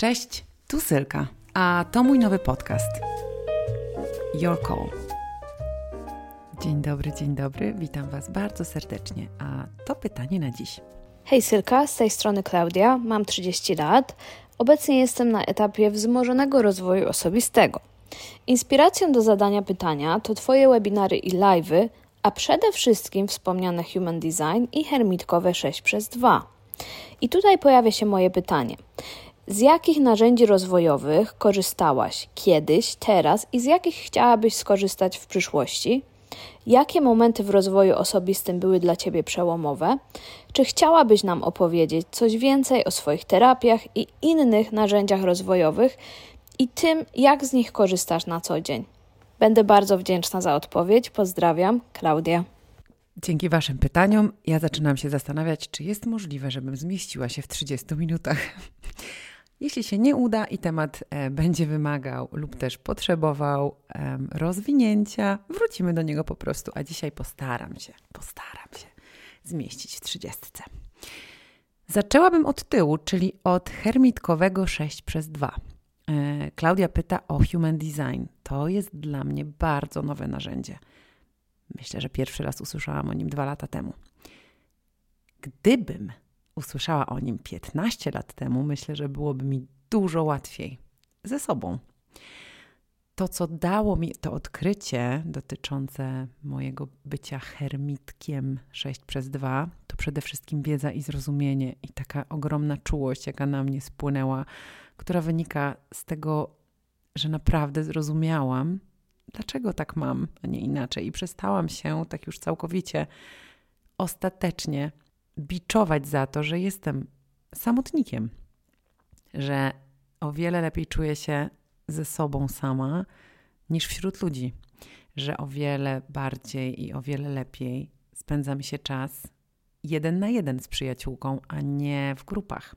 Cześć, tu Sylka, a to mój nowy podcast. Your Call. Dzień dobry, dzień dobry, witam Was bardzo serdecznie. A to pytanie na dziś. Hej Sylka, z tej strony Klaudia, mam 30 lat. Obecnie jestem na etapie wzmożonego rozwoju osobistego. Inspiracją do zadania pytania to Twoje webinary i live'y, a przede wszystkim wspomniane Human Design i Hermitkowe 6 przez 2. I tutaj pojawia się moje pytanie. Z jakich narzędzi rozwojowych korzystałaś kiedyś, teraz i z jakich chciałabyś skorzystać w przyszłości? Jakie momenty w rozwoju osobistym były dla Ciebie przełomowe? Czy chciałabyś nam opowiedzieć coś więcej o swoich terapiach i innych narzędziach rozwojowych i tym, jak z nich korzystasz na co dzień? Będę bardzo wdzięczna za odpowiedź. Pozdrawiam, Klaudia. Dzięki Waszym pytaniom ja zaczynam się zastanawiać, czy jest możliwe, żebym zmieściła się w 30 minutach. Jeśli się nie uda i temat e, będzie wymagał lub też potrzebował rozwinięcia, wrócimy do niego po prostu, a dzisiaj postaram się, postaram się zmieścić w 30. Zaczęłabym od tyłu, czyli od hermitkowego 6 przez 2. E, Klaudia pyta o Human Design. To jest dla mnie bardzo nowe narzędzie. Myślę, że pierwszy raz usłyszałam o nim dwa lata temu. Gdybym usłyszała o nim 15 lat temu, myślę, że byłoby mi dużo łatwiej ze sobą. To, co dało mi to odkrycie dotyczące mojego bycia hermitkiem 6 przez 2, to przede wszystkim wiedza i zrozumienie i taka ogromna czułość, jaka na mnie spłynęła, która wynika z tego, że naprawdę zrozumiałam, dlaczego tak mam, a nie inaczej. I przestałam się tak już całkowicie, ostatecznie biczować za to, że jestem samotnikiem, że o wiele lepiej czuję się ze sobą sama niż wśród ludzi, że o wiele bardziej i o wiele lepiej spędza mi się czas jeden na jeden z przyjaciółką, a nie w grupach.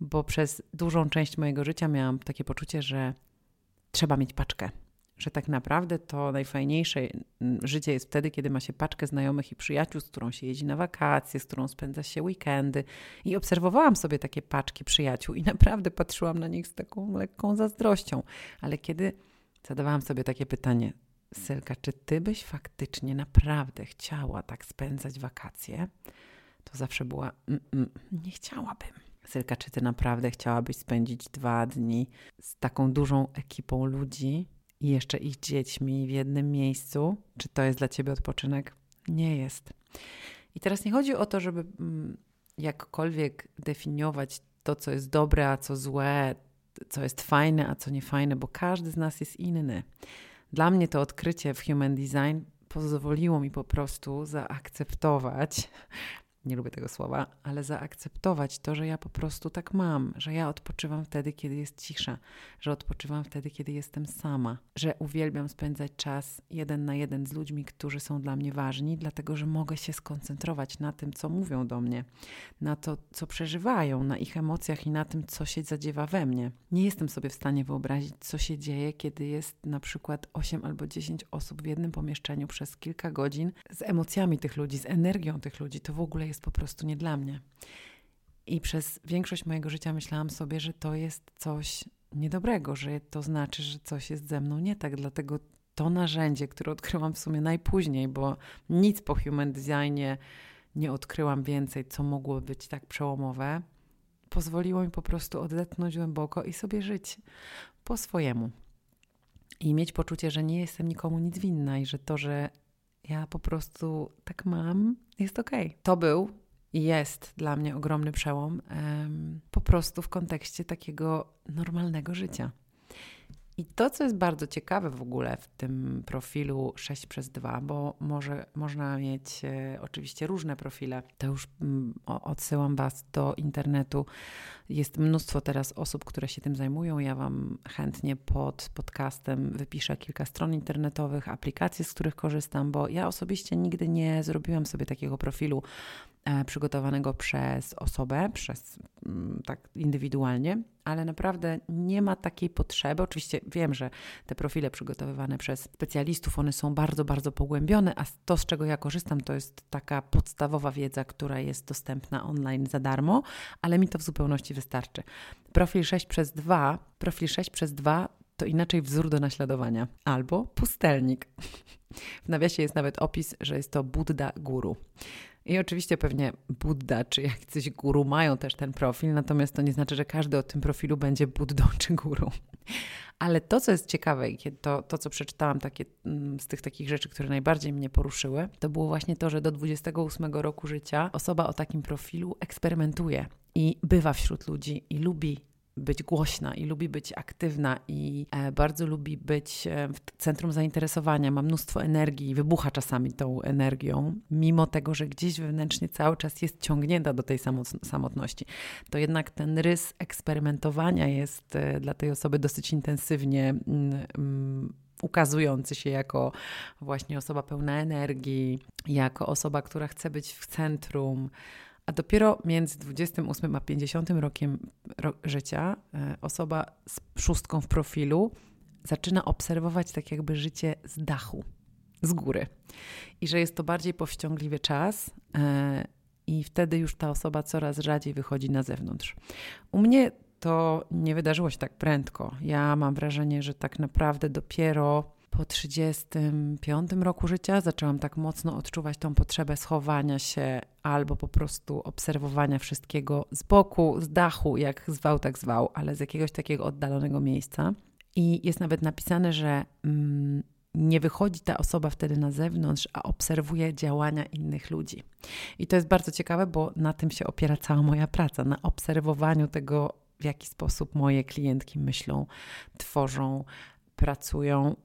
Bo przez dużą część mojego życia miałam takie poczucie, że trzeba mieć paczkę, że tak naprawdę to najfajniejsze mm, życie jest wtedy, kiedy ma się paczkę znajomych i przyjaciół, z którą się jeździ na wakacje, z którą spędza się weekendy. I obserwowałam sobie takie paczki przyjaciół i naprawdę patrzyłam na nich z taką lekką zazdrością. Ale kiedy zadawałam sobie takie pytanie, Sylka, czy ty byś faktycznie naprawdę chciała tak spędzać wakacje? To zawsze była, mm, mm, nie chciałabym. Sylka, czy ty naprawdę chciałabyś spędzić dwa dni z taką dużą ekipą ludzi, i jeszcze ich dziećmi w jednym miejscu, czy to jest dla ciebie odpoczynek? Nie jest. I teraz nie chodzi o to, żeby mm, jakkolwiek definiować to, co jest dobre, a co złe, co jest fajne, a co niefajne, bo każdy z nas jest inny. Dla mnie to odkrycie w Human Design pozwoliło mi po prostu zaakceptować nie lubię tego słowa, ale zaakceptować to, że ja po prostu tak mam, że ja odpoczywam wtedy, kiedy jest cisza, że odpoczywam wtedy, kiedy jestem sama, że uwielbiam spędzać czas jeden na jeden z ludźmi, którzy są dla mnie ważni, dlatego że mogę się skoncentrować na tym, co mówią do mnie, na to, co przeżywają, na ich emocjach i na tym, co się zadziewa we mnie. Nie jestem sobie w stanie wyobrazić, co się dzieje, kiedy jest na przykład 8 albo 10 osób w jednym pomieszczeniu przez kilka godzin z emocjami tych ludzi, z energią tych ludzi. To w ogóle jest po prostu nie dla mnie. I przez większość mojego życia myślałam sobie, że to jest coś niedobrego, że to znaczy, że coś jest ze mną nie tak. Dlatego to narzędzie, które odkryłam w sumie najpóźniej, bo nic po human designie nie odkryłam więcej, co mogło być tak przełomowe, pozwoliło mi po prostu odetchnąć głęboko i sobie żyć po swojemu. I mieć poczucie, że nie jestem nikomu nic winna i że to, że ja po prostu tak mam, jest okej. Okay. To był i jest dla mnie ogromny przełom po prostu w kontekście takiego normalnego życia. I to, co jest bardzo ciekawe w ogóle w tym profilu 6 przez 2, bo może, można mieć e, oczywiście różne profile, to już mm, odsyłam Was do internetu. Jest mnóstwo teraz osób, które się tym zajmują. Ja Wam chętnie pod podcastem wypiszę kilka stron internetowych, aplikacji, z których korzystam, bo ja osobiście nigdy nie zrobiłam sobie takiego profilu przygotowanego przez osobę, przez mm, tak indywidualnie, ale naprawdę nie ma takiej potrzeby. Oczywiście wiem, że te profile przygotowywane przez specjalistów, one są bardzo, bardzo pogłębione, a to, z czego ja korzystam, to jest taka podstawowa wiedza, która jest dostępna online za darmo, ale mi to w zupełności wystarczy. Profil 6 przez 2, profil 6 przez 2 to inaczej wzór do naśladowania albo pustelnik. W nawiasie jest nawet opis, że jest to Buddha Guru. I oczywiście pewnie Buddha czy jakiś guru mają też ten profil, natomiast to nie znaczy, że każdy o tym profilu będzie Buddą czy guru. Ale to, co jest ciekawe i to, to, co przeczytałam takie, mm, z tych takich rzeczy, które najbardziej mnie poruszyły, to było właśnie to, że do 28 roku życia osoba o takim profilu eksperymentuje i bywa wśród ludzi i lubi być głośna i lubi być aktywna i e, bardzo lubi być e, w centrum zainteresowania, ma mnóstwo energii, wybucha czasami tą energią, mimo tego, że gdzieś wewnętrznie cały czas jest ciągnięta do tej samotności. To jednak ten rys eksperymentowania jest e, dla tej osoby dosyć intensywnie mm, mm, ukazujący się jako właśnie osoba pełna energii, jako osoba, która chce być w centrum, a dopiero między 28 a 50 rokiem ro życia e, osoba z szóstką w profilu zaczyna obserwować tak jakby życie z dachu, z góry. I że jest to bardziej powściągliwy czas e, i wtedy już ta osoba coraz rzadziej wychodzi na zewnątrz. U mnie to nie wydarzyło się tak prędko. Ja mam wrażenie, że tak naprawdę dopiero po 35 roku życia zaczęłam tak mocno odczuwać tą potrzebę schowania się albo po prostu obserwowania wszystkiego z boku, z dachu, jak zwał, tak zwał, ale z jakiegoś takiego oddalonego miejsca. I jest nawet napisane, że mm, nie wychodzi ta osoba wtedy na zewnątrz, a obserwuje działania innych ludzi. I to jest bardzo ciekawe, bo na tym się opiera cała moja praca na obserwowaniu tego, w jaki sposób moje klientki myślą, tworzą, pracują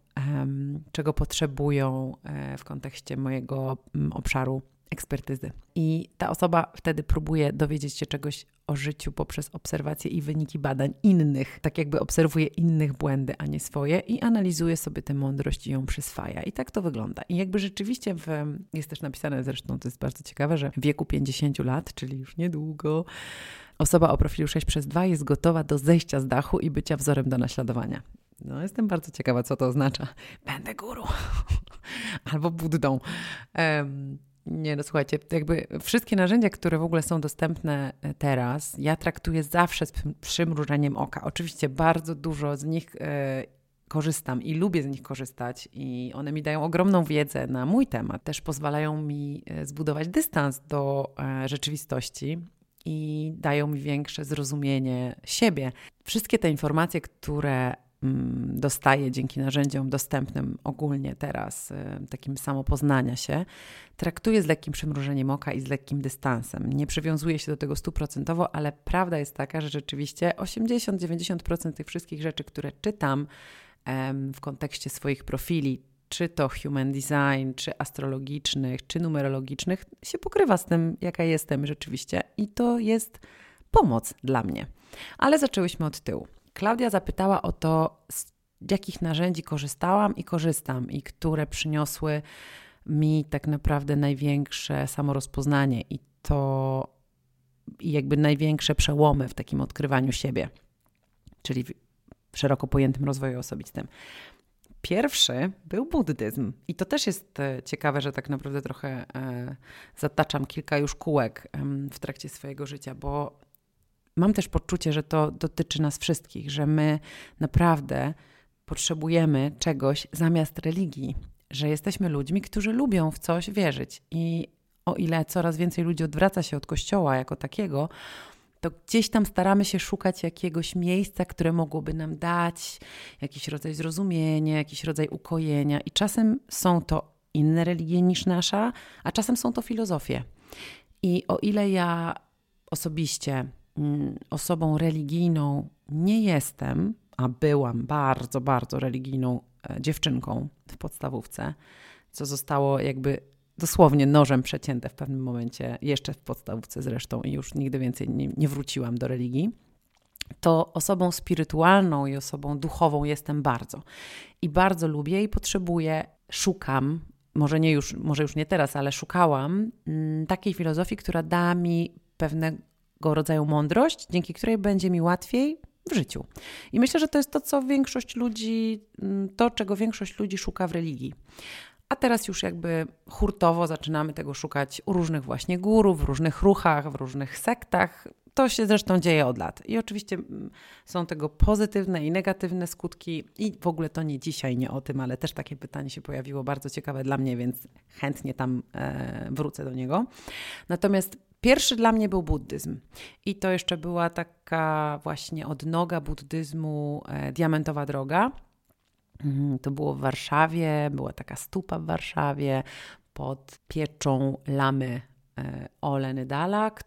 czego potrzebują e, w kontekście mojego obszaru ekspertyzy. I ta osoba wtedy próbuje dowiedzieć się czegoś o życiu poprzez obserwacje i wyniki badań innych, tak jakby obserwuje innych błędy, a nie swoje i analizuje sobie tę mądrość i ją przyswaja. I tak to wygląda. I jakby rzeczywiście w, jest też napisane zresztą, to jest bardzo ciekawe, że w wieku 50 lat, czyli już niedługo, osoba o profilu 6 przez 2 jest gotowa do zejścia z dachu i bycia wzorem do naśladowania. No, jestem bardzo ciekawa, co to oznacza. Będę guru albo buddą. Um, nie, no słuchajcie, jakby wszystkie narzędzia, które w ogóle są dostępne e, teraz, ja traktuję zawsze z przymrużeniem oka. Oczywiście bardzo dużo z nich e, korzystam i lubię z nich korzystać, i one mi dają ogromną wiedzę na mój temat. Też pozwalają mi e, zbudować dystans do rzeczywistości i dają mi większe zrozumienie siebie. Wszystkie te informacje, które Mm, dostaję dzięki narzędziom dostępnym ogólnie teraz, y, takim samopoznania się, traktuję z lekkim przymrużeniem oka i z lekkim dystansem. Nie przywiązuję się do tego stuprocentowo, ale prawda jest taka, że rzeczywiście 80-90% tych wszystkich rzeczy, które czytam w kontekście swoich profili, czy to human design, czy astrologicznych, czy numerologicznych, się pokrywa z tym, jaka jestem rzeczywiście, i to jest pomoc dla mnie. Ale zaczęłyśmy od tyłu. Klaudia zapytała o to, z jakich narzędzi korzystałam i korzystam, i które przyniosły mi tak naprawdę największe samorozpoznanie i to i jakby największe przełomy w takim odkrywaniu siebie, czyli w szeroko pojętym rozwoju osobistym. Pierwszy był buddyzm. I to też jest e, ciekawe, że tak naprawdę trochę e, zataczam kilka już kółek w trakcie swojego życia, bo mam też poczucie, że to dotyczy nas wszystkich, że my naprawdę potrzebujemy czegoś zamiast religii, że jesteśmy ludźmi, którzy lubią w coś wierzyć. I o ile coraz więcej ludzi odwraca się od kościoła jako takiego, to gdzieś tam staramy się szukać jakiegoś miejsca, które mogłoby nam dać jakiś rodzaj zrozumienia, jakiś rodzaj ukojenia. I czasem są to inne religie niż nasza, a czasem są to filozofie. I o ile ja osobiście osobą religijną nie jestem, a byłam bardzo, bardzo religijną e, dziewczynką w podstawówce, co zostało jakby dosłownie nożem przecięte w pewnym momencie, jeszcze w podstawówce zresztą, i już nigdy więcej nie, nie wróciłam do religii. To osobą spirytualną i osobą duchową jestem bardzo. I bardzo lubię i potrzebuję, szukam może, nie już, może już nie teraz, ale szukałam mm, takiej filozofii, która da mi pewnego rodzaju mądrość, dzięki której będzie mi łatwiej w życiu. I myślę, że to jest to, co większość ludzi, mm, to czego większość ludzi szuka w religii. A teraz już jakby hurtowo zaczynamy tego szukać u różnych właśnie górów, w różnych ruchach, w różnych sektach. To się zresztą dzieje od lat. I oczywiście mm, są tego pozytywne i negatywne skutki. I w ogóle to nie dzisiaj, nie o tym, ale też takie pytanie się pojawiło, bardzo ciekawe dla mnie, więc chętnie tam e, wrócę do niego. Natomiast Pierwszy dla mnie był buddyzm. I to jeszcze była taka właśnie odnoga buddyzmu, e, diamentowa droga. Mm, to było w Warszawie, była taka stupa w Warszawie pod pieczą lamy e, Oleny Dalak.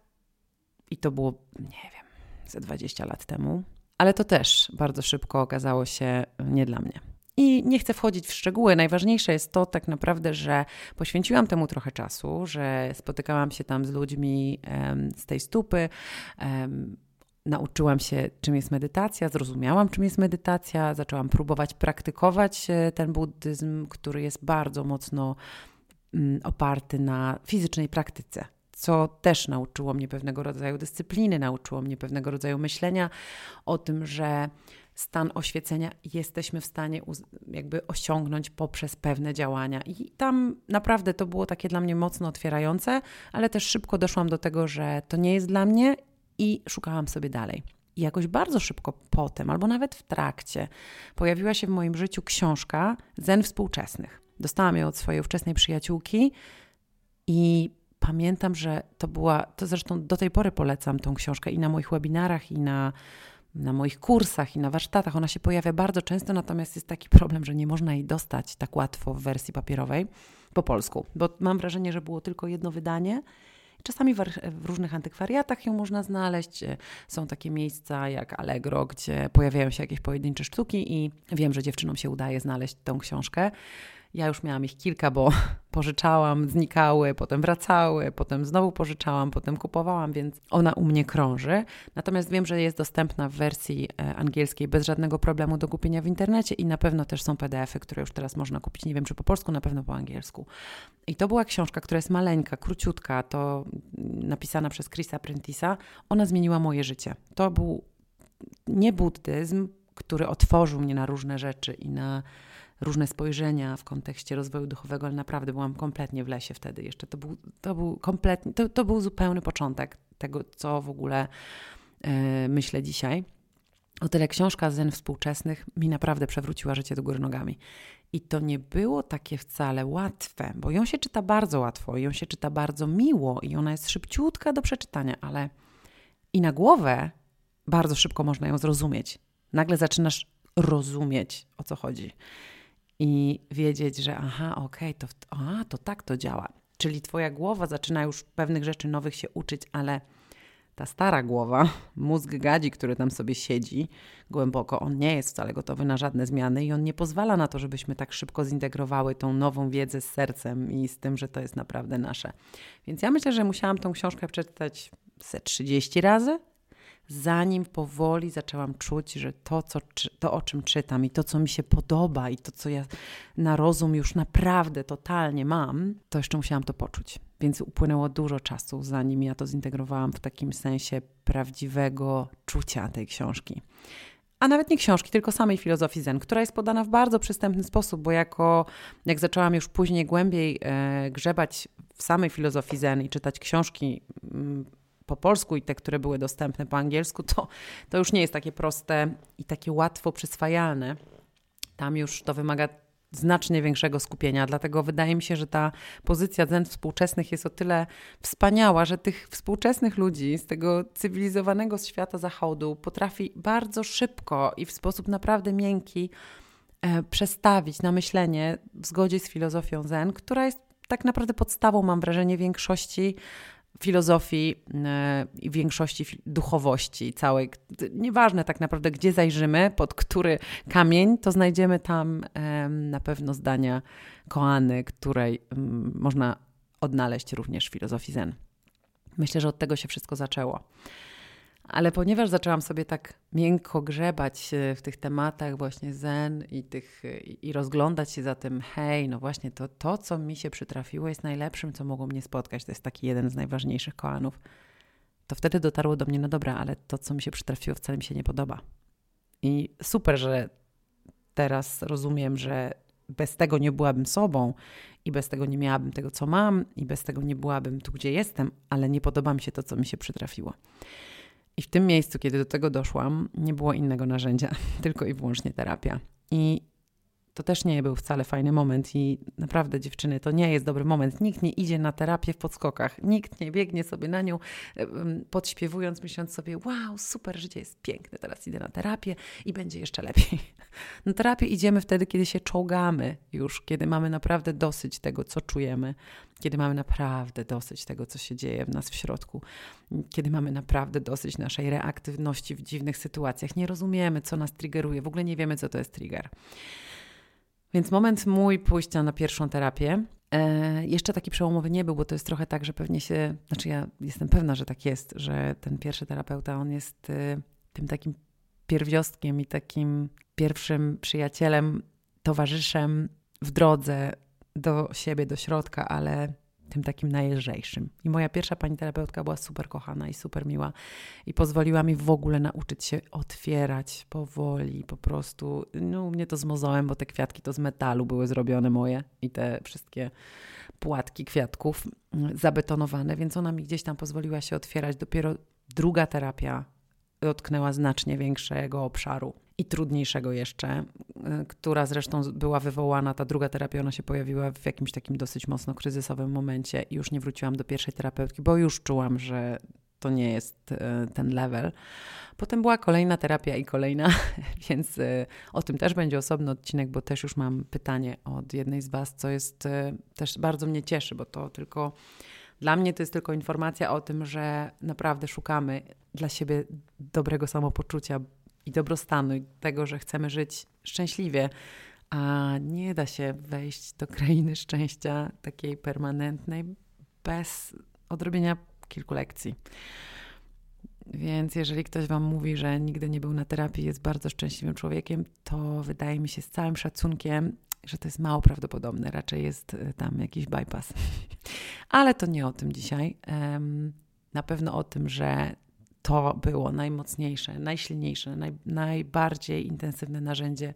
I to było, nie wiem, ze 20 lat temu. Ale to też bardzo szybko okazało się nie dla mnie. I nie chcę wchodzić w szczegóły. Najważniejsze jest to tak naprawdę, że poświęciłam temu trochę czasu, że spotykałam się tam z ludźmi um, z tej stupy. Um, nauczyłam się, czym jest medytacja, zrozumiałam, czym jest medytacja, zaczęłam próbować praktykować e, ten buddyzm, który jest bardzo mocno um, oparty na fizycznej praktyce co też nauczyło mnie pewnego rodzaju dyscypliny, nauczyło mnie pewnego rodzaju myślenia o tym, że stan oświecenia jesteśmy w stanie jakby osiągnąć poprzez pewne działania. I tam naprawdę to było takie dla mnie mocno otwierające, ale też szybko doszłam do tego, że to nie jest dla mnie i szukałam sobie dalej. I jakoś bardzo szybko potem, albo nawet w trakcie, pojawiła się w moim życiu książka Zen współczesnych. Dostałam ją od swojej ówczesnej przyjaciółki i pamiętam, że to była, to zresztą do tej pory polecam tą książkę i na moich webinarach, i na na moich kursach i na warsztatach. Ona się pojawia bardzo często, natomiast jest taki problem, że nie można jej dostać tak łatwo w wersji papierowej po polsku, bo mam wrażenie, że było tylko jedno wydanie. Czasami w, różnych antykwariatach ją można znaleźć. Są takie miejsca jak Allegro, gdzie pojawiają się jakieś pojedyncze sztuki i wiem, że dziewczynom się udaje znaleźć tą książkę. Ja już miałam ich kilka, bo pożyczałam, znikały, potem wracały, potem znowu pożyczałam, potem kupowałam, więc ona u mnie krąży. Natomiast wiem, że jest dostępna w wersji e, angielskiej bez żadnego problemu do kupienia w internecie i na pewno też są PDFy, które już teraz można kupić. Nie wiem, czy po polsku, na pewno po angielsku. I to była książka, która jest maleńka, króciutka, to napisana przez Chrisa Prentisa. Ona zmieniła moje życie. To był nie buddyzm, który otworzył mnie na różne rzeczy i na różne spojrzenia w kontekście rozwoju duchowego, ale naprawdę byłam kompletnie w lesie wtedy jeszcze. To był, to był kompletnie, to, to był zupełny początek tego, co w ogóle yy, myślę dzisiaj. O tyle książka Zen współczesnych mi naprawdę przewróciła życie do góry nogami. I to nie było takie wcale łatwe, bo ją się czyta bardzo łatwo, ją się czyta bardzo miło i ona jest szybciutka do przeczytania, ale i na głowę bardzo szybko można ją zrozumieć. Nagle zaczynasz rozumieć, o co chodzi i wiedzieć, że aha, okej, okay, to, to tak to działa. Czyli twoja głowa zaczyna już pewnych rzeczy nowych się uczyć, ale ta stara głowa, mózg gadzi, który tam sobie siedzi głęboko, on nie jest wcale gotowy na żadne zmiany i on nie pozwala na to, żebyśmy tak szybko zintegrowały tą nową wiedzę z sercem i z tym, że to jest naprawdę nasze. Więc ja myślę, że musiałam tą książkę przeczytać ze 30 razy, zanim powoli zaczęłam czuć, że to, co, to, o czym czytam i to, co mi się podoba i to, co ja na rozum już naprawdę totalnie mam, to jeszcze musiałam to poczuć. Więc upłynęło dużo czasu, zanim ja to zintegrowałam w takim sensie prawdziwego czucia tej książki. A nawet nie książki, tylko samej filozofii Zen, która jest podana w bardzo przystępny sposób, bo jako, jak zaczęłam już później głębiej e, grzebać w samej filozofii Zen i czytać książki mm, po polsku i te, które były dostępne po angielsku, to, to już nie jest takie proste i takie łatwo przyswajalne. Tam już to wymaga znacznie większego skupienia. Dlatego wydaje mi się, że ta pozycja zen współczesnych jest o tyle wspaniała, że tych współczesnych ludzi z tego cywilizowanego świata zachodu potrafi bardzo szybko i w sposób naprawdę miękki e, przestawić na myślenie w zgodzie z filozofią zen, która jest tak naprawdę podstawą, mam wrażenie, większości filozofii e, i większości duchowości całej. Nieważne tak naprawdę, gdzie zajrzymy, pod który kamień, to znajdziemy tam na pewno zdania koany, której można odnaleźć również w filozofii zen. Myślę, że od tego się wszystko zaczęło. Ale ponieważ zaczęłam sobie tak miękko grzebać e, w tych tematach właśnie zen i, tych, i rozglądać się za tym, hej, no właśnie to, to, co mi się przytrafiło jest najlepszym, co mogło mnie spotkać. To jest taki jeden z najważniejszych koanów. To wtedy dotarło do mnie, no dobra, ale to, co mi się przytrafiło, wcale mi się nie podoba. I super, że teraz rozumiem, że bez tego nie byłabym sobą i bez tego nie miałabym tego, co mam, i bez tego nie byłabym tu, gdzie jestem, ale nie podoba mi się to, co mi się przytrafiło. I w tym miejscu, kiedy do tego doszłam, nie było innego narzędzia, tylko i wyłącznie terapia. I to też nie był wcale fajny moment i naprawdę dziewczyny, to nie jest dobry moment. Nikt nie idzie na terapię w podskokach. Nikt nie biegnie sobie na nią podśpiewując, myśląc sobie, wow, super, życie jest piękne, teraz idę na terapię i będzie jeszcze lepiej. Na terapię idziemy wtedy, kiedy się czołgamy już, kiedy mamy naprawdę dosyć tego, co czujemy, kiedy mamy naprawdę dosyć tego, co się dzieje w nas w środku, kiedy mamy naprawdę dosyć naszej reaktywności w dziwnych sytuacjach. Nie rozumiemy, co nas triggeruje, w ogóle nie wiemy, co to jest trigger. Więc moment mój pójścia na pierwszą terapię. E, jeszcze taki przełomowy nie był, bo to jest trochę tak, że pewnie się, znaczy ja jestem pewna, że tak jest, że ten pierwszy terapeuta, on jest y, tym takim pierwiostkiem i takim pierwszym przyjacielem, towarzyszem w drodze do siebie, do środka, ale tym takim najlżejszym. I moja pierwsza pani terapeutka była super kochana i super miła i pozwoliła mi w ogóle nauczyć się otwierać powoli, po prostu. No, mnie to z mozołem, bo te kwiatki to z metalu były zrobione moje i te wszystkie płatki kwiatków zabetonowane, więc ona mi gdzieś tam pozwoliła się otwierać. Dopiero druga terapia dotknęła znacznie większego obszaru i trudniejszego jeszcze, która zresztą była wywołana, ta druga terapia, ona się pojawiła w jakimś takim dosyć mocno kryzysowym momencie i już nie wróciłam do pierwszej terapeutki, bo już czułam, że to nie jest y, ten level. Potem była kolejna terapia i kolejna, więc y, o tym też będzie osobny odcinek, bo też już mam pytanie od jednej z Was, co jest też bardzo mnie cieszy, bo to tylko dla mnie to jest tylko informacja o tym, że naprawdę szukamy dla siebie dobrego samopoczucia i dobrostanu, i tego, że chcemy żyć szczęśliwie, a nie da się wejść do krainy szczęścia takiej permanentnej bez odrobienia kilku lekcji. Więc jeżeli ktoś Wam mówi, że nigdy nie był na terapii, jest bardzo szczęśliwym człowiekiem, to wydaje mi się z całym szacunkiem, że to jest mało prawdopodobne. Raczej jest y, tam jakiś bypass. Ale to nie o tym dzisiaj. Na pewno o tym, że to było najmocniejsze, najsilniejsze, naj, najbardziej intensywne narzędzie,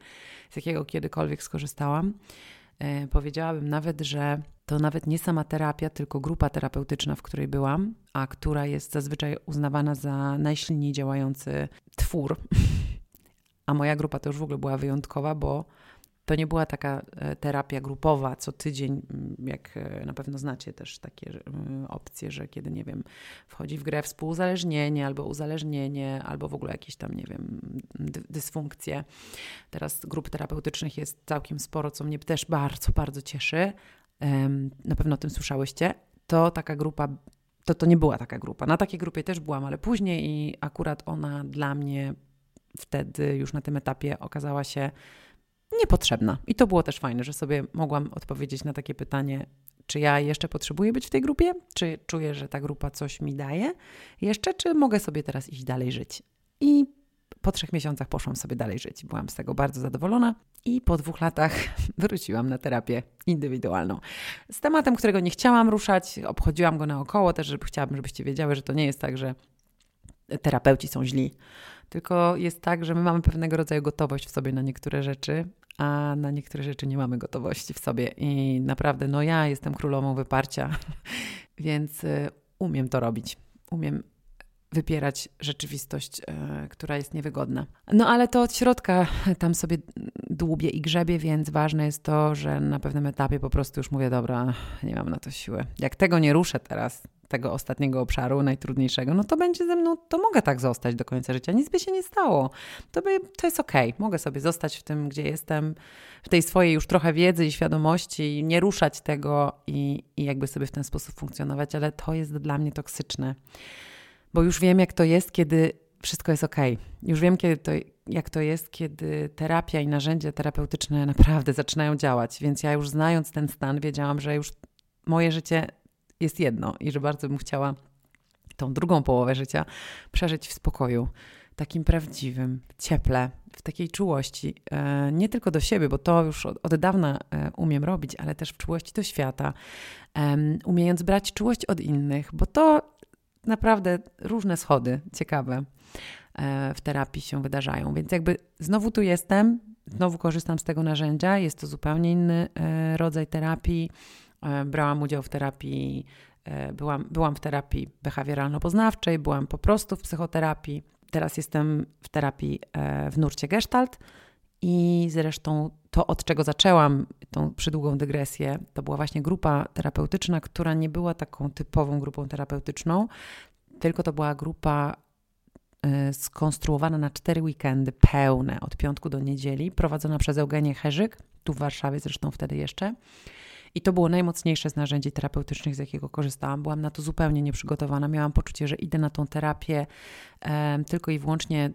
z jakiego kiedykolwiek skorzystałam. E, powiedziałabym nawet, że to nawet nie sama terapia, tylko grupa terapeutyczna, w której byłam, a która jest zazwyczaj uznawana za najsilniej działający twór. A moja grupa to już w ogóle była wyjątkowa, bo to nie była taka e, terapia grupowa co tydzień, mm, jak e, na pewno znacie też takie mm, opcje, że kiedy, nie wiem, wchodzi w grę współuzależnienie albo uzależnienie, albo w ogóle jakieś tam, nie wiem, dysfunkcje. Teraz grup terapeutycznych jest całkiem sporo, co mnie też bardzo, bardzo cieszy. Na pewno o tym słyszałyście. To taka grupa to to nie była taka grupa. Na takiej grupie też byłam, ale później i akurat ona dla mnie wtedy już na tym etapie okazała się niepotrzebna. I to było też fajne, że sobie mogłam odpowiedzieć na takie pytanie, czy ja jeszcze potrzebuję być w tej grupie? Czy czuję, że ta grupa coś mi daje jeszcze, czy mogę sobie teraz iść dalej żyć? I po trzech miesiącach poszłam sobie dalej żyć. Byłam z tego bardzo zadowolona i po dwóch latach wróciłam na terapię indywidualną. Z tematem, którego nie chciałam ruszać, obchodziłam go naokoło, też żeby chciałabym, żebyście wiedziały, że to nie jest tak, że terapeuci są źli. Tylko jest tak, że my mamy pewnego rodzaju gotowość w sobie na niektóre rzeczy, a na niektóre rzeczy nie mamy gotowości w sobie. I naprawdę, no ja jestem królową wyparcia, więc y, umiem to robić. Umiem wypierać rzeczywistość, y, która jest niewygodna. No ale to od środka tam sobie dłubię i grzebie, więc ważne jest to, że na pewnym etapie po prostu już mówię, dobra, nie mam na to siły. Jak tego nie ruszę teraz, tego ostatniego obszaru, najtrudniejszego, no to będzie ze mną, to mogę tak zostać do końca życia. Nic by się nie stało. To, by, to jest okej. Okay. Mogę sobie zostać w tym, gdzie jestem, w tej swojej już trochę wiedzy i świadomości, nie ruszać tego i, i jakby sobie w ten sposób funkcjonować, ale to jest dla mnie toksyczne. Bo już wiem, jak to jest, kiedy wszystko jest ok. Już wiem, kiedy to, jak to jest, kiedy terapia i narzędzia terapeutyczne naprawdę zaczynają działać. Więc ja już znając ten stan, wiedziałam, że już moje życie jest jedno i że bardzo bym chciała tą drugą połowę życia przeżyć w spokoju, takim prawdziwym, cieple, w takiej czułości, e, nie tylko do siebie, bo to już od, od dawna e, umiem robić, ale też w czułości do świata, umiejąc brać czułość od innych, bo to naprawdę różne schody ciekawe e, w terapii się wydarzają. Więc jakby znowu tu jestem, znowu korzystam z tego narzędzia, jest to zupełnie inny rodzaj terapii. Brałam udział w terapii, byłam, byłam w terapii behawioralno-poznawczej, byłam po prostu w psychoterapii Teraz jestem w terapii e, w nurcie Gestalt i zresztą to, od czego zaczęłam tą przydługą dygresję, to była właśnie grupa terapeutyczna, która nie była taką typową grupą terapeutyczną, tylko to była grupa e, skonstruowana na cztery weekendy pełne, od piątku do niedzieli, prowadzona przez Eugenię Herzyk, tu w Warszawie zresztą wtedy jeszcze. I to było najmocniejsze z narzędzi terapeutycznych, z jakiego korzystałam. Byłam na to zupełnie nieprzygotowana. Miałam poczucie, że idę na tą terapię e, tylko i wyłącznie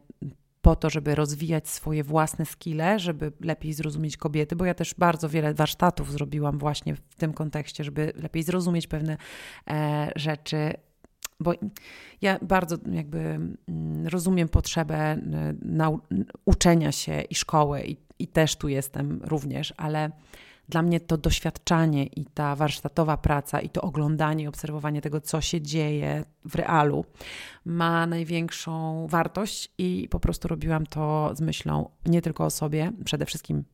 po to, żeby rozwijać swoje własne skille, żeby lepiej zrozumieć kobiety, bo ja też bardzo wiele warsztatów zrobiłam właśnie w tym kontekście, żeby lepiej zrozumieć pewne e, rzeczy. Bo ja bardzo jakby mm, rozumiem potrzebę e, nau- uczenia się i szkoły, i, i też tu jestem również, ale dla mnie to doświadczanie i ta warsztatowa praca i to oglądanie i obserwowanie tego, co się dzieje w realu, ma największą wartość i po prostu robiłam to z myślą nie tylko o sobie, przede wszystkim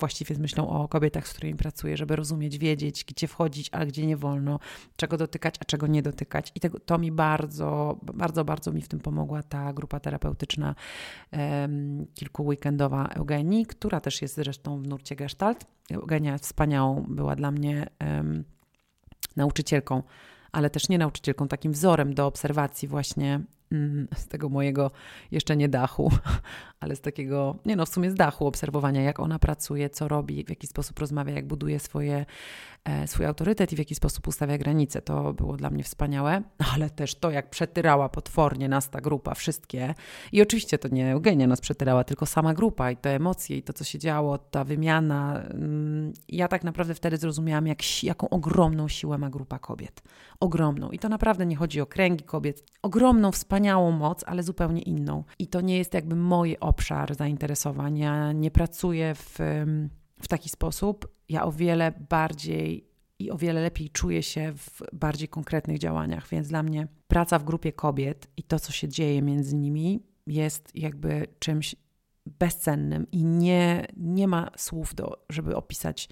właściwie z myślą o kobietach, z którymi pracuję, żeby rozumieć, wiedzieć, gdzie wchodzić, a gdzie nie wolno, czego dotykać, a czego nie dotykać. I tego, to mi bardzo, bardzo, bardzo mi w tym pomogła ta grupa terapeutyczna um, kilkuweekendowa Eugenii, która też jest zresztą w nurcie Gestalt. Eugenia wspaniałą była dla mnie um, nauczycielką, ale też nie nauczycielką, takim wzorem do obserwacji właśnie z tego mojego jeszcze nie dachu, ale z takiego, nie no, w sumie z dachu obserwowania, jak ona pracuje, co robi, w jaki sposób rozmawia, jak buduje swoje, swój autorytet i w jaki sposób ustawia granice. To było dla mnie wspaniałe, ale też to, jak przetyrała potwornie nas ta grupa, wszystkie. I oczywiście to nie Eugenia nas przetyrała, tylko sama grupa i te emocje i to, co się działo, ta wymiana. Mm, ja tak naprawdę wtedy zrozumiałam, jak, jaką ogromną siłę ma grupa kobiet. Ogromną. I to naprawdę nie chodzi o kręgi kobiet. Ogromną, wspaniałą moc, ale zupełnie inną. I to nie jest jakby moje obszar zainteresowania. Nie pracuję w, w taki sposób. Ja o wiele bardziej i o wiele lepiej czuję się w bardziej konkretnych działaniach, więc dla mnie praca w grupie kobiet i to, co się dzieje między nimi, jest jakby czymś bezcennym i nie, nie ma słów, do, żeby opisać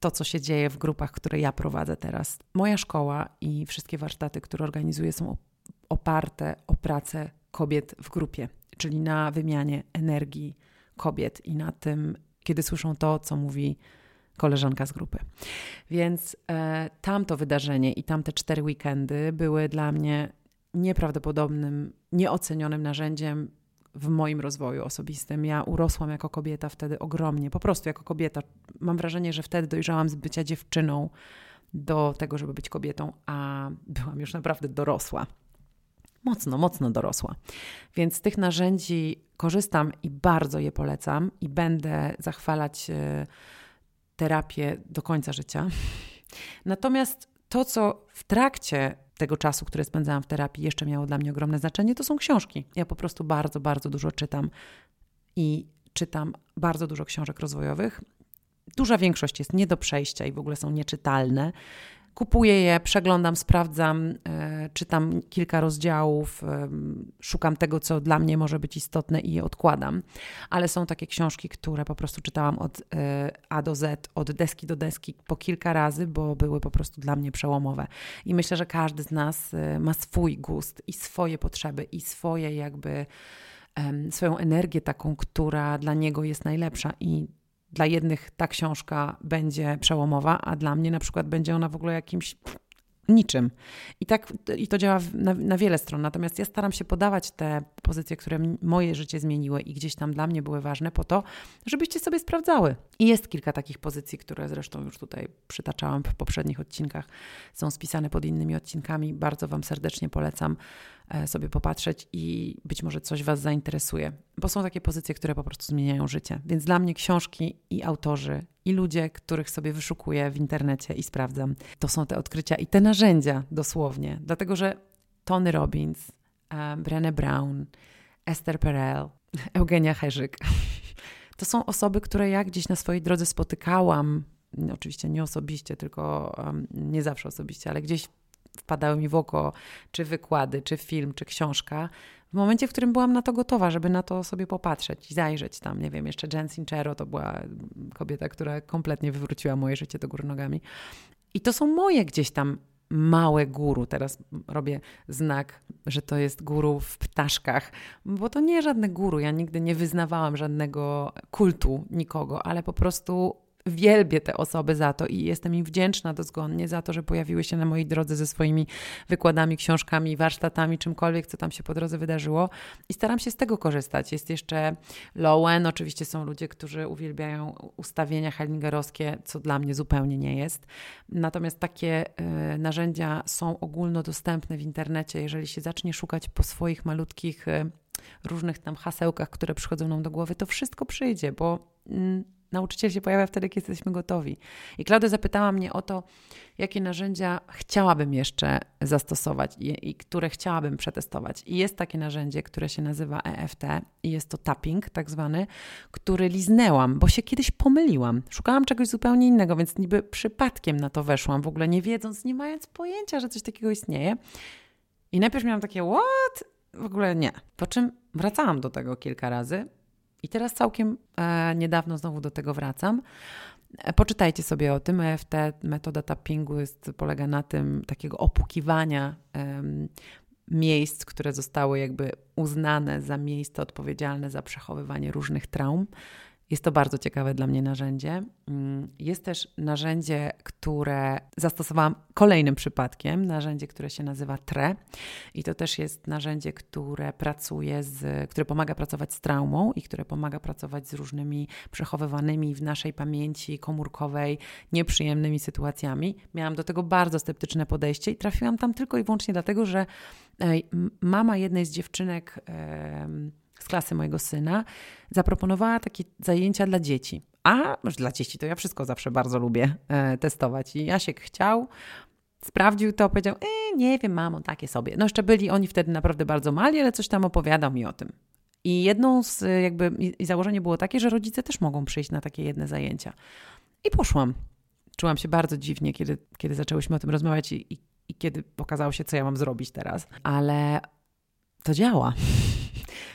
to, co się dzieje w grupach, które ja prowadzę teraz. Moja szkoła i wszystkie warsztaty, które organizuję, są oparte o pracę kobiet w grupie czyli na wymianie energii kobiet i na tym, kiedy słyszą to, co mówi koleżanka z grupy. Więc e, tamto wydarzenie i tamte cztery weekendy były dla mnie nieprawdopodobnym, nieocenionym narzędziem w moim rozwoju osobistym. Ja urosłam jako kobieta wtedy ogromnie, po prostu jako kobieta. Mam wrażenie, że wtedy dojrzałam z bycia dziewczyną do tego, żeby być kobietą, a byłam już naprawdę dorosła mocno, mocno dorosła. Więc z tych narzędzi korzystam i bardzo je polecam i będę zachwalać e, terapię do końca życia. Natomiast to, co w trakcie tego czasu, który spędzałam w terapii, jeszcze miało dla mnie ogromne znaczenie, to są książki. Ja po prostu bardzo, bardzo dużo czytam i czytam bardzo dużo książek rozwojowych. Duża większość jest nie do przejścia i w ogóle są nieczytalne. Kupuję je, przeglądam, sprawdzam, e, czytam kilka rozdziałów, e, szukam tego, co dla mnie może być istotne i je odkładam. Ale są takie książki, które po prostu czytałam od e, A do Z, od deski do deski po kilka razy, bo były po prostu dla mnie przełomowe. I myślę, że każdy z nas ma swój gust i swoje potrzeby i swoje jakby swoją energię taką, która dla niego jest najlepsza i dla jednych ta książka będzie przełomowa, a dla mnie na przykład będzie ona w ogóle jakimś niczym. I tak i to działa na, na, wiele stron. Natomiast ja staram się podawać te pozycje, które moje życie zmieniły i gdzieś tam dla mnie były ważne po to, żebyście sobie sprawdzały. I jest kilka takich pozycji, które zresztą już tutaj przytaczałam w poprzednich odcinkach. Są spisane pod innymi odcinkami. Bardzo Wam serdecznie polecam sobie popatrzeć i być może coś Was zainteresuje, bo są takie pozycje, które po prostu zmieniają życie. Więc dla mnie książki i autorzy i ludzie, których sobie wyszukuję w internecie i sprawdzam, to są te odkrycia i te narzędzia dosłownie, dlatego że Tony Robbins, Brené Brown, Esther Perel, Eugenia Herzyk. To są osoby, które ja gdzieś na swojej drodze spotykałam. Oczywiście nie osobiście, tylko nie zawsze osobiście, ale gdzieś wpadały mi w oko, czy wykłady, czy film, czy książka, w momencie, w którym byłam na to gotowa, żeby na to sobie popatrzeć i zajrzeć tam, nie wiem, jeszcze Jen Sincero to była kobieta, która kompletnie wywróciła moje życie do góry nogami. I to są moje gdzieś tam małe guru. Teraz robię znak, że to jest guru w ptaszkach, bo to nie żadne guru. Ja nigdy nie wyznawałam żadnego kultu nikogo, ale po prostu wielbię te osoby za to i jestem im wdzięczna dozgonnie za to, że pojawiły się na mojej drodze ze swoimi wykładami, książkami, warsztatami, czymkolwiek, co tam się po drodze wydarzyło i staram się z tego korzystać. Jest jeszcze Lowen, oczywiście są ludzie, którzy uwielbiają ustawienia hellingerowskie, co dla mnie zupełnie nie jest. Natomiast takie y, narzędzia są ogólnodostępne w internecie, jeżeli się zacznie szukać po swoich malutkich y, różnych tam hasełkach, które przychodzą nam do głowy, to wszystko przyjdzie, bo y, Nauczyciel się pojawia wtedy, kiedy jesteśmy gotowi. I Klaudia zapytała mnie o to, jakie narzędzia chciałabym jeszcze zastosować i, i, które chciałabym przetestować. I jest takie narzędzie, które się nazywa EFT i jest to tapping tak zwany, który liznęłam, bo się kiedyś pomyliłam. Szukałam czegoś zupełnie innego, więc niby przypadkiem na to weszłam, w ogóle nie wiedząc, nie mając pojęcia, że coś takiego istnieje. I najpierw miałam takie, what? W ogóle nie. Po czym wracałam do tego kilka razy i teraz całkiem e, niedawno znowu do tego wracam. E, poczytajcie sobie o tym. EFT, metoda tappingu jest, polega na tym takiego opukiwania miejsc, które zostały jakby uznane za miejsca odpowiedzialne za przechowywanie różnych traum. Jest to bardzo ciekawe dla mnie narzędzie. Mm, jest też narzędzie, które zastosowałam kolejnym przypadkiem, narzędzie, które się nazywa TRE i to też jest narzędzie, które pracuje z, które pomaga pracować z traumą i które pomaga pracować z różnymi przechowywanymi w naszej pamięci komórkowej nieprzyjemnymi sytuacjami. Miałam do tego bardzo sceptyczne podejście i trafiłam tam tylko i wyłącznie dlatego, że mama jednej z dziewczynek z klasy mojego syna zaproponowała takie zajęcia dla dzieci. A dla dzieci to ja wszystko zawsze bardzo lubię e, testować. I Jasiek chciał, sprawdził to, powiedział: e, Nie wiem, mamo, takie sobie. No jeszcze byli oni wtedy naprawdę bardzo mali, ale coś tam opowiadał mi o tym. I jedną z jakby, i założenie było takie, że rodzice też mogą przyjść na takie jedne zajęcia. I poszłam. Czułam się bardzo dziwnie, kiedy, kiedy zaczęłyśmy o tym rozmawiać i, i, i kiedy pokazało się, co ja mam zrobić teraz. Ale to działa.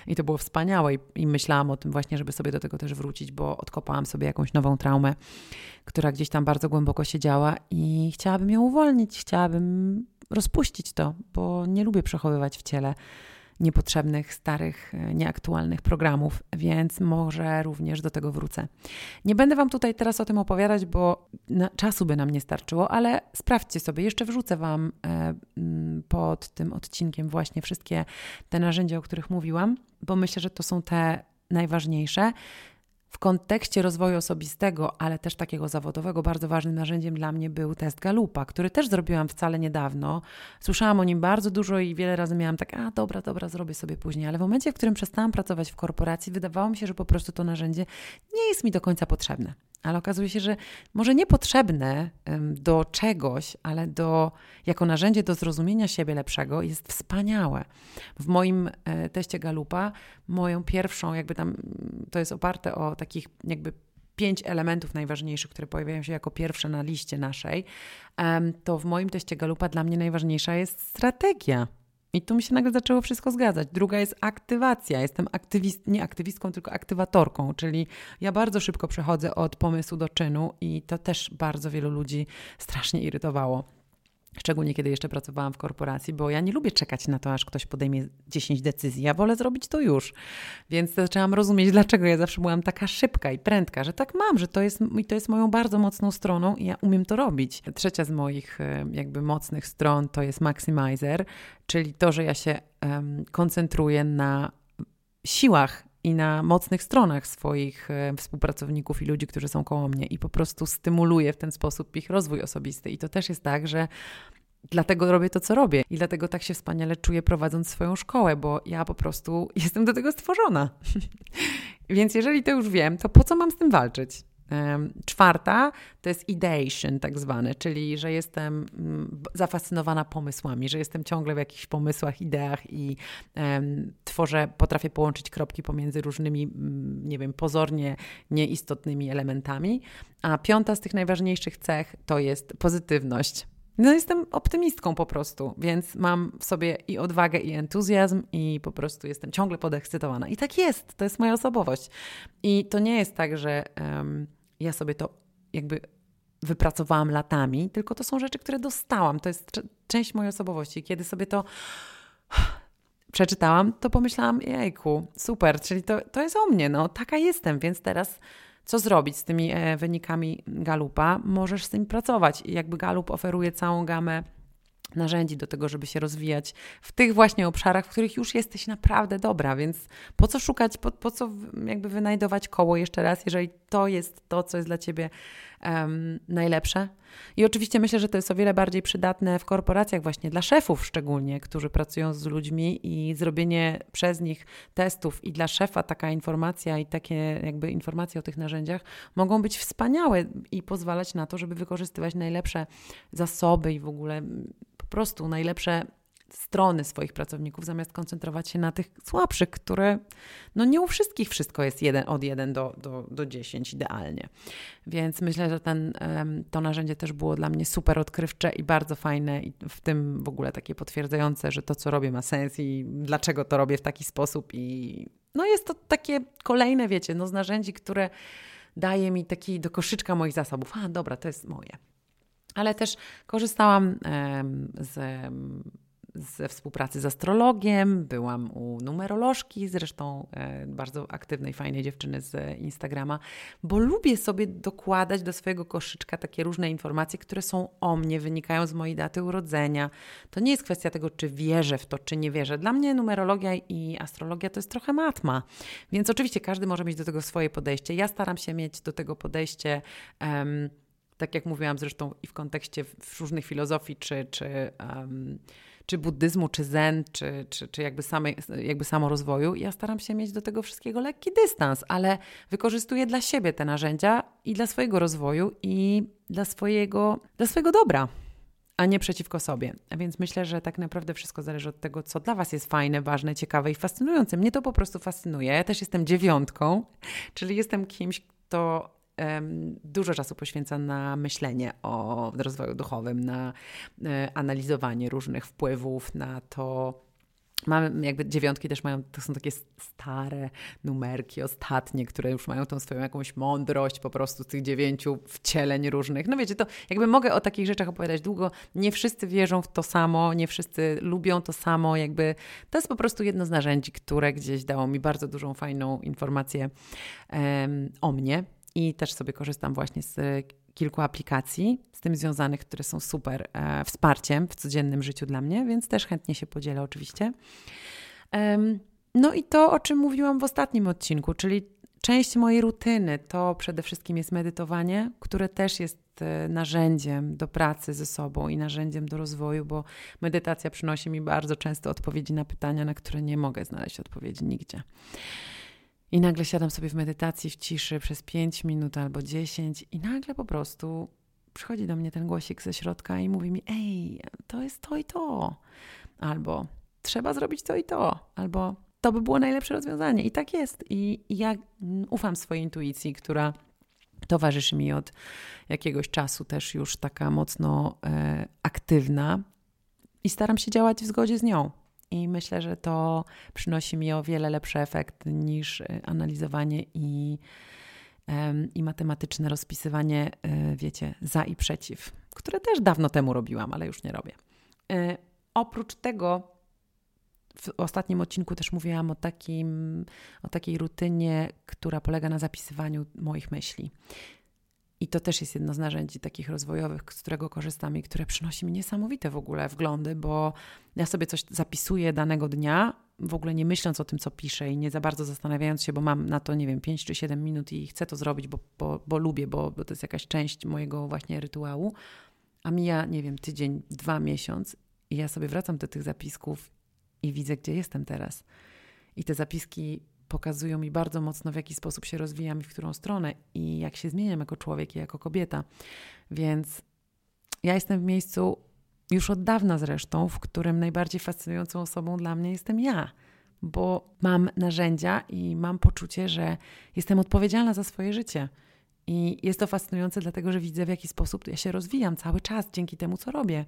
I to było wspaniałe. I, i myślałam o tym właśnie, żeby sobie do tego też wrócić, bo odkopałam sobie jakąś nową traumę, która gdzieś tam bardzo głęboko siedziała i chciałabym ją uwolnić, chciałabym rozpuścić to, bo nie lubię przechowywać w ciele niepotrzebnych, starych, e, nieaktualnych programów, więc może również do tego wrócę. Nie będę Wam tutaj teraz o tym opowiadać, bo czasu by nam nie starczyło, ale sprawdźcie sobie. Jeszcze wrzucę Wam e, pod tym odcinkiem właśnie wszystkie te narzędzia, o których mówiłam, bo myślę, że to są te najważniejsze. W kontekście rozwoju osobistego, ale też takiego zawodowego, bardzo ważnym narzędziem dla mnie był test Galupa, który też zrobiłam wcale niedawno. Słyszałam o nim bardzo dużo i wiele razy miałam tak, a dobra, dobra, zrobię sobie później, ale w momencie, w którym przestałam pracować w korporacji, wydawało mi się, że po prostu to narzędzie nie jest mi do końca potrzebne ale okazuje się, że może niepotrzebne do czegoś, ale do, jako narzędzie do zrozumienia siebie lepszego jest wspaniałe. W moim e, teście Galupa, moją pierwszą, jakby tam, to jest oparte o takich jakby pięć elementów najważniejszych, które pojawiają się jako pierwsze na liście naszej, to w moim teście Galupa dla mnie najważniejsza jest strategia. I tu mi się nagle zaczęło wszystko zgadzać. Druga jest aktywacja. Jestem aktywist, nie aktywistką, tylko aktywatorką, czyli ja bardzo szybko przechodzę od pomysłu do czynu i to też bardzo wielu ludzi strasznie irytowało. Szczególnie kiedy jeszcze pracowałam w korporacji, bo ja nie lubię czekać na to, aż ktoś podejmie 10 decyzji. Ja wolę zrobić to już. Więc zaczęłam rozumieć, dlaczego ja zawsze byłam taka szybka i prędka, że tak mam, że to jest, to jest moją bardzo mocną stroną i ja umiem to robić. Trzecia z moich e, jakby mocnych stron to jest maximizer, czyli to, że ja się um, koncentruję na siłach i na mocnych stronach swoich e, współpracowników i ludzi, którzy są koło mnie i po prostu stymuluję w ten sposób ich rozwój osobisty. I to też jest tak, że Dlatego robię to, co robię i dlatego tak się wspaniale czuję prowadząc swoją szkołę, bo ja po prostu jestem do tego stworzona. Więc jeżeli to już wiem, to po co mam z tym walczyć? Czwarta to jest ideation, tak zwane, czyli że jestem mm, zafascynowana pomysłami, że jestem ciągle w jakichś pomysłach, ideach i um, tworzę, potrafię połączyć kropki pomiędzy różnymi, mm, nie wiem, pozornie nieistotnymi elementami. A piąta z tych najważniejszych cech to jest pozytywność. No, jestem optymistką po prostu, więc mam w sobie i odwagę, i entuzjazm, i po prostu jestem ciągle podekscytowana. I tak jest, to jest moja osobowość. I to nie jest tak, że um, ja sobie to jakby wypracowałam latami, tylko to są rzeczy, które dostałam. To jest część mojej osobowości. Kiedy sobie to przeczytałam, to pomyślałam, jejku, super, czyli to, to jest o mnie, no taka jestem, więc teraz co zrobić z tymi e, wynikami Galupa? Możesz z tym pracować. I jakby Galup oferuje całą gamę narzędzi do tego, żeby się rozwijać w tych właśnie obszarach, w których już jesteś naprawdę dobra, więc po co szukać, po, po co jakby wynajdować koło jeszcze raz, jeżeli to jest to, co jest dla Ciebie um, najlepsze. I oczywiście myślę, że to jest o wiele bardziej przydatne w korporacjach, właśnie dla szefów szczególnie, którzy pracują z ludźmi i zrobienie przez nich testów i dla szefa taka informacja i takie jakby informacje o tych narzędziach mogą być wspaniałe i pozwalać na to, żeby wykorzystywać najlepsze zasoby i w ogóle po prostu najlepsze strony swoich pracowników, zamiast koncentrować się na tych słabszych, które no nie u wszystkich wszystko jest jeden, od 1 do, do, do 10 idealnie. Więc myślę, że ten, to narzędzie też było dla mnie super odkrywcze i bardzo fajne i w tym w ogóle takie potwierdzające, że to, co robię ma sens i dlaczego to robię w taki sposób i no jest to takie kolejne, wiecie, no z narzędzi, które daje mi taki do koszyczka moich zasobów. A, dobra, to jest moje. Ale też korzystałam z ze współpracy z astrologiem, byłam u numerolożki, zresztą e, bardzo aktywnej, fajnej dziewczyny z Instagrama, bo lubię sobie dokładać do swojego koszyczka takie różne informacje, które są o mnie, wynikają z mojej daty urodzenia. To nie jest kwestia tego, czy wierzę w to, czy nie wierzę. Dla mnie numerologia i astrologia to jest trochę matma, więc oczywiście każdy może mieć do tego swoje podejście. Ja staram się mieć do tego podejście. Um, tak jak mówiłam zresztą i w kontekście różnych filozofii, czy, czy um, czy buddyzmu, czy zen, czy, czy, czy jakby, samej, jakby samorozwoju. Ja staram się mieć do tego wszystkiego lekki dystans, ale wykorzystuję dla siebie te narzędzia i dla swojego rozwoju i dla swojego, dla swojego dobra a nie przeciwko sobie. A więc myślę, że tak naprawdę wszystko zależy od tego, co dla Was jest fajne, ważne, ciekawe i fascynujące. Mnie to po prostu fascynuje. Ja też jestem dziewiątką, czyli jestem kimś, kto dużo czasu poświęca na myślenie o rozwoju duchowym, na e, analizowanie różnych wpływów, na to, Mamy jakby dziewiątki też mają, to są takie stare numerki, ostatnie, które już mają tą swoją jakąś mądrość po prostu z tych dziewięciu wcieleń różnych. No wiecie, to jakby mogę o takich rzeczach opowiadać długo. Nie wszyscy wierzą w to samo, nie wszyscy lubią to samo. Jakby to jest po prostu jedno z narzędzi, które gdzieś dało mi bardzo dużą, fajną informację o mnie i też sobie korzystam właśnie z kilku aplikacji z tym związanych, które są super e, wsparciem w codziennym życiu dla mnie, więc też chętnie się podzielę oczywiście. no i to, o czym mówiłam w ostatnim odcinku, czyli część mojej rutyny to przede wszystkim jest medytowanie, które też jest e, narzędziem do pracy ze sobą i narzędziem do rozwoju, bo medytacja przynosi mi bardzo często odpowiedzi na pytania, na które nie mogę znaleźć odpowiedzi nigdzie. I nagle siadam sobie w medytacji w ciszy przez 5 minut albo 10 i nagle po prostu przychodzi do mnie ten głosik ze środka i mówi mi: Ej, to jest to i to. Albo trzeba zrobić to i to. Albo to by było najlepsze rozwiązanie. I tak jest. I, i ja ufam swojej intuicji, która towarzyszy mi od jakiegoś czasu, też już taka mocno e, aktywna. I staram się działać w zgodzie z nią. I myślę, że to przynosi mi o wiele lepszy efekt niż y, analizowanie i, i matematyczne rozpisywanie, y, wiecie, za i przeciw, które też dawno temu robiłam, ale już nie robię. Y, oprócz tego, w ostatnim odcinku też mówiłam o, takim, o takiej rutynie, która polega na zapisywaniu moich myśli. I to też jest jedno z narzędzi takich rozwojowych, z którego korzystam i które przynosi mi niesamowite w ogóle wglądy, bo ja sobie coś zapisuję danego dnia, w ogóle nie myśląc o tym, co piszę i nie za bardzo zastanawiając się, bo mam na to, nie wiem, 5 czy 7 minut i chcę to zrobić, bo, bo, bo lubię, bo, bo to jest jakaś część mojego właśnie rytuału. A mija, nie wiem, tydzień, dwa miesiąc i ja sobie wracam do tych zapisków i widzę, gdzie jestem teraz. I te zapiski pokazują mi bardzo mocno, w jaki sposób się rozwijam i w którą stronę i jak się zmieniam jako człowiek i jako kobieta. Więc ja jestem w miejscu już od dawna zresztą, w którym najbardziej fascynującą osobą dla mnie jestem ja, bo mam narzędzia i mam poczucie, że jestem odpowiedzialna za swoje życie. I jest to fascynujące, dlatego że widzę, w jaki sposób ja się rozwijam cały czas dzięki temu, co robię.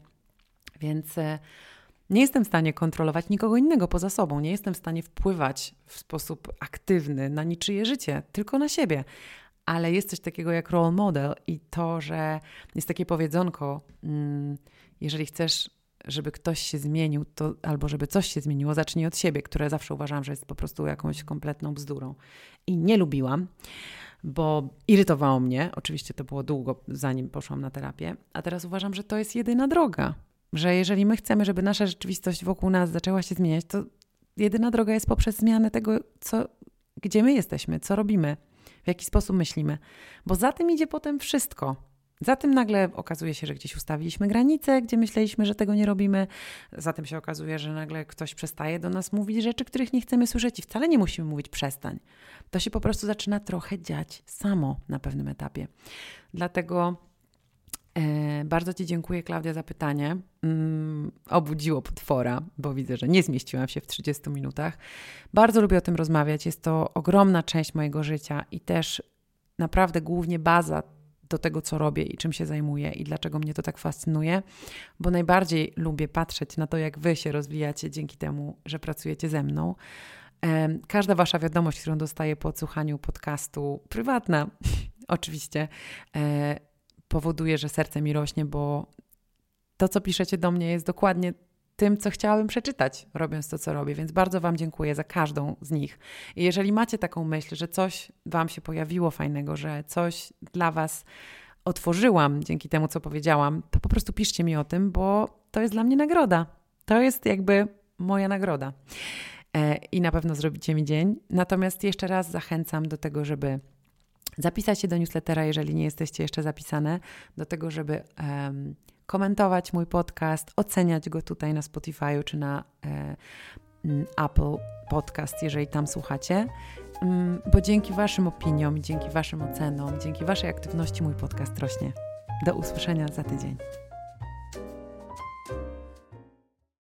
Więc e, nie jestem w stanie kontrolować nikogo innego poza sobą, nie jestem w stanie wpływać w sposób aktywny na niczyje życie, tylko na siebie. Ale jest coś takiego jak role model i to, że jest takie powiedzonko, mm, jeżeli chcesz, żeby ktoś się zmienił, to, albo żeby coś się zmieniło, zacznij od siebie, które zawsze uważam, że jest po prostu jakąś kompletną bzdurą. I nie lubiłam, bo irytowało mnie. Oczywiście to było długo, zanim poszłam na terapię, a teraz uważam, że to jest jedyna droga że jeżeli my chcemy, żeby nasza rzeczywistość wokół nas zaczęła się zmieniać, to jedyna droga jest poprzez zmianę tego, co, gdzie my jesteśmy, co robimy, w jaki sposób myślimy. Bo za tym idzie potem wszystko. Za tym nagle okazuje się, że gdzieś ustawiliśmy granice, gdzie myśleliśmy, że tego nie robimy. Za tym się okazuje, że nagle ktoś przestaje do nas mówić rzeczy, których nie chcemy słyszeć i wcale nie musimy mówić przestań. To się po prostu zaczyna trochę dziać samo na pewnym etapie. Dlatego bardzo Ci dziękuję, Klaudia, za pytanie. Mm, obudziło potwora, bo widzę, że nie zmieściłam się w 30 minutach. Bardzo lubię o tym rozmawiać. Jest to ogromna część mojego życia i też naprawdę głównie baza do tego, co robię i czym się zajmuję i dlaczego mnie to tak fascynuje, bo najbardziej lubię patrzeć na to, jak Wy się rozwijacie dzięki temu, że pracujecie ze mną. E, każda Wasza wiadomość, którą dostaję po odsłuchaniu podcastu, prywatna oczywiście, e, powoduje, że serce mi rośnie, bo to, co piszecie do mnie, jest dokładnie tym, co chciałabym przeczytać, robiąc to, co robię. Więc bardzo Wam dziękuję za każdą z nich. I jeżeli macie taką myśl, że coś Wam się pojawiło fajnego, że coś dla Was otworzyłam dzięki temu, co powiedziałam, to po prostu piszcie mi o tym, bo to jest dla mnie nagroda. To jest jakby moja nagroda. E, I na pewno zrobicie mi dzień. Natomiast jeszcze raz zachęcam do tego, żeby zapisać się do newslettera, jeżeli nie jesteście jeszcze zapisane, do tego, żeby um, komentować mój podcast, oceniać go tutaj na Spotify czy na e, Apple Podcast, jeżeli tam słuchacie. Um, bo dzięki Waszym opiniom, dzięki Waszym ocenom, dzięki Waszej aktywności mój podcast rośnie. Do usłyszenia za tydzień.